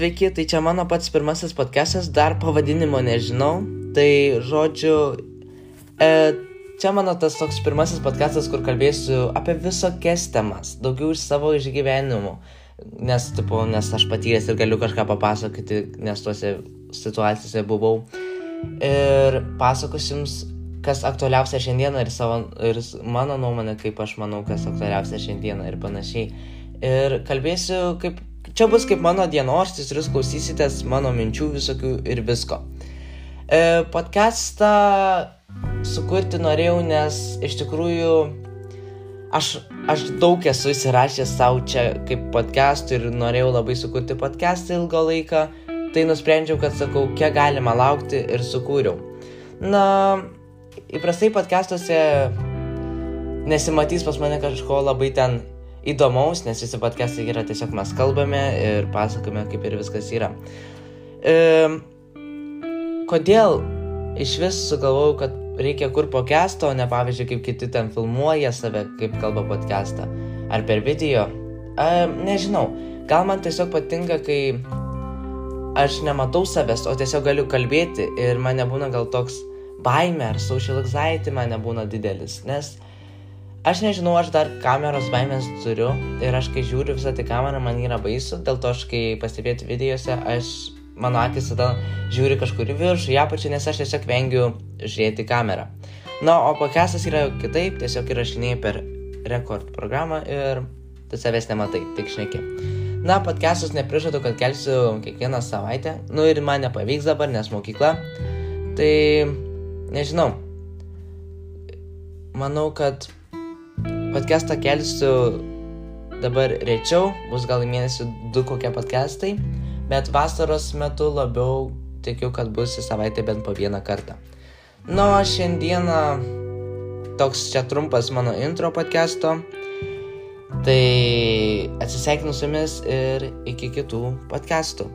Sveiki, tai čia mano pats pirmasis podcastas, dar pavadinimo nežinau. Tai žodžiu, e, čia mano tas toks pirmasis podcastas, kur kalbėsiu apie visokias temas, daugiau iš savo išgyvenimų. Nes, tipo, nes aš patyręs ir galiu kažką papasakoti, nes tuose situacijose buvau. Ir pasakosiu jums, kas aktualiausia šiandieną ir, savo, ir mano nuomonė, kaip aš manau, kas aktualiausia šiandieną ir panašiai. Ir kalbėsiu kaip Čia bus kaip mano dienoraštis ir jūs klausysitės mano minčių visokių ir visko. E, podcastą sukurti norėjau, nes iš tikrųjų aš, aš daug esu įsirašęs savo čia kaip podcastų ir norėjau labai sukurti podcastą ilgą laiką. Tai nusprendžiau, kad sakau, kiek galima laukti ir sukūriau. Na, įprastai podcastuose nesimatys pas mane kažko labai ten įdomaus, nes visi podcastai yra tiesiog mes kalbame ir pasakome, kaip ir viskas yra. E, kodėl iš vis sugalvojau, kad reikia kur podcast'o, o ne pavyzdžiui, kaip kiti ten filmuoja save, kaip kalba podcast'ą, ar per video. E, nežinau, gal man tiesiog patinka, kai aš nematau savęs, o tiesiog galiu kalbėti ir man nebūna gal toks baime ar social anxiety man nebūna didelis, nes Aš nežinau, aš dar kameros baimės turiu ir aš kai žiūriu visą tą kamerą, man yra baisu, dėl to aš kai pastebėti videose, aš, mano akis tada žiūri kažkur į viršų, į apačią, nes aš tiesiog vengiu žiūrėti kamerą. Na, o podcastas yra kitaip, tiesiog įrašinėjai per rekord programą ir tu savęs nematai, tik šneki. Na, podcastus neprižadu, kad kelsiu kiekvieną savaitę, nu ir man nepavyks dabar, nes mokykla. Tai, nežinau. Manau, kad Podcastą kelsiu dabar rečiau, bus gal mėnesį du kokie podcastai, bet vasaros metu labiau tikiu, kad bus į savaitę bent po vieną kartą. Nu, šiandieną toks čia trumpas mano intro podcasto. Tai atsisveikinu su jumis ir iki kitų podcastų.